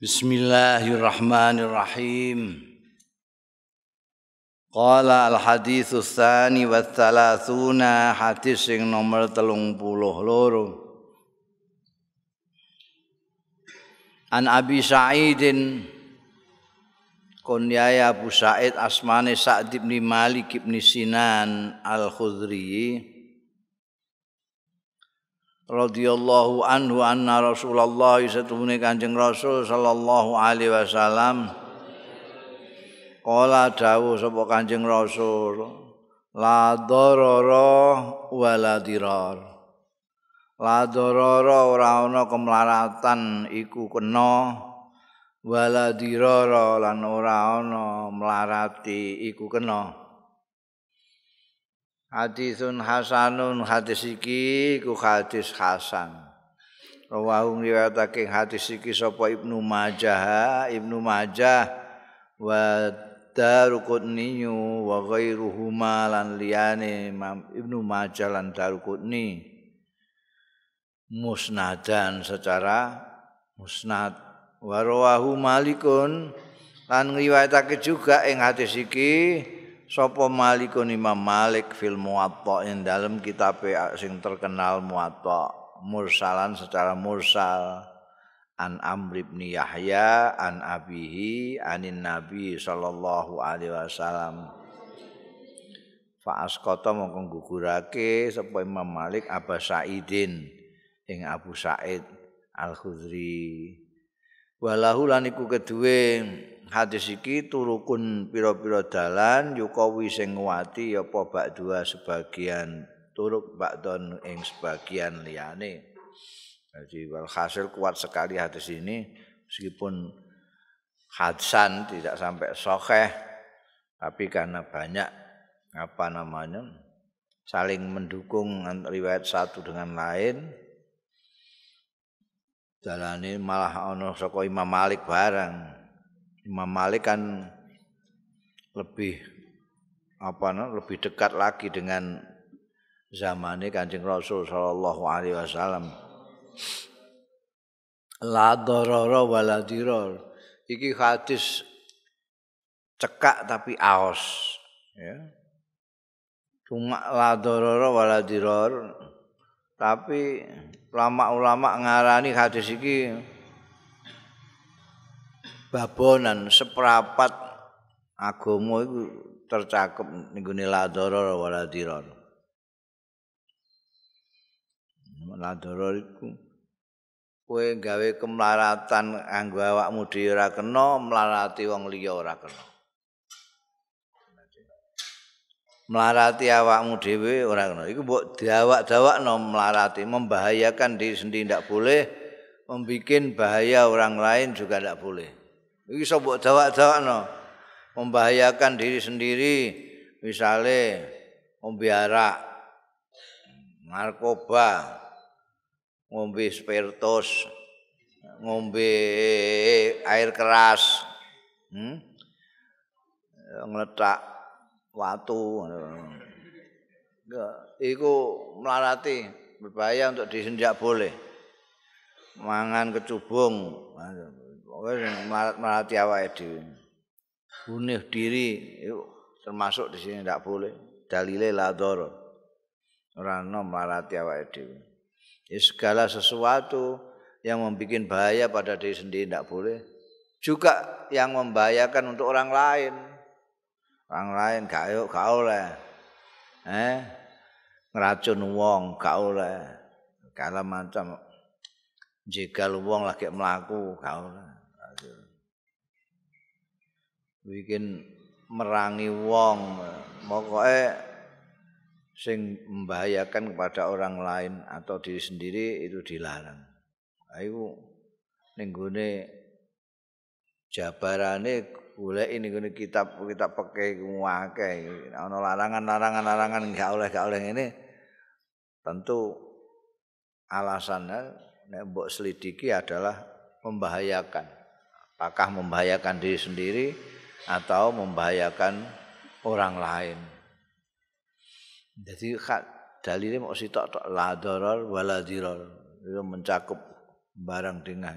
Bismillahirrahmanirrahim. Qala al-haditsu tsani wa tsalatsuna hadis sing nomor 32. An Abi Sa'idin kunyaya Abu Sa'id asmane Sa'd bin Malik bin Sinan al-Khudri radhiyallahu anhu anna Rasulullah satune Kanjeng Rasul sallallahu alaihi wasallam. Kala dawuh sapa Kanjeng Rasul la darara wala dirar. La darara ora ana kemlaratan iku kena wala dirara lan ora ana mlarati iku kena Hadisun hasanun hadis iki ku hadis hasan. Rawahu riwayatake hadis iki sapa Ibnu Majah, Ibnu Majah wa Daruqutni wa ghairuhuma lan liyane Ibnu Majah lan Daruqutni musnadan secara musnad. Wa rawahu Malikun lan riwayatake juga ing hadis iki sapa malikun Imam Malik fil Muwatta ing dalem kitab sing terkenal Muwatta mursalan secara mursal. An Amr bin Yahya an abihi anin Nabi sallallahu alaihi wasallam. Fa asqata mongko gugurake sapa Imam Malik Abu Sa'idin ing Abu Sa'id Al-Khudri walahu lan iku kedue hadis iki turukun pira-pira dalan yukawi sing nguwati apa bak dua sebagian turuk bakdon ing sebagian liyane. Jadi walhasil kuat sekali hadis ini meskipun hadsan tidak sampai sokeh tapi karena banyak apa namanya saling mendukung riwayat satu dengan lain jalan ini malah ono soko Imam Malik barang Imam Malik kan lebih apa no, lebih dekat lagi dengan zamannya Kanjeng Rasul sallallahu alaihi wasallam. La darara wala dirar. Iki hadis cekak tapi aos ya. Cuma la darara wala dirar tapi ulama-ulama ngarani hadis iki babonan seperapat agama iku tercakup ning gone ladara wala dirar. Ladara iku kowe gawe kemlaratan anggo awakmu dhewe ora kena, mlarati wong liya ora kena. Mlarati awakmu dhewe ora kena. Iku mbok dawak-dawakno mlarati membahayakan diri sendiri ndak boleh, membikin bahaya orang lain juga ndak boleh. Iki iso mbok dawak-dawakno. Membahayakan diri sendiri, misale ngombe arak, narkoba, ngombe spiritus, ngombe air keras. Hmm? ngletak watu iku melarati berbahaya untuk disenjak boleh mangan kecubung Wis marati awake dhewe. Bunuh diri itu termasuk di sini tidak boleh. Dalile la dhara. Ora ono marati awake dhewe. Segala sesuatu yang membuat bahaya pada diri sendiri tidak boleh. Juga yang membahayakan untuk orang lain. Orang lain gak ayo gak oleh. Eh? Ngeracun wong gak oleh. Kala macam jegal wong lagi melaku gak oleh. bikin merangi wong pokoke sing membahayakan kepada orang lain atau diri sendiri itu dilarang. Ayo gone jabarane boleh ini gone kitab kitab pakai ngake ana larangan larangan larangan enggak oleh enggak oleh ini tentu alasannya nek mbok selidiki adalah membahayakan apakah membahayakan diri sendiri atau membahayakan orang lain. Jadi dalilnya mau sitok tok la darar wala dirar. Itu mencakup barang dengan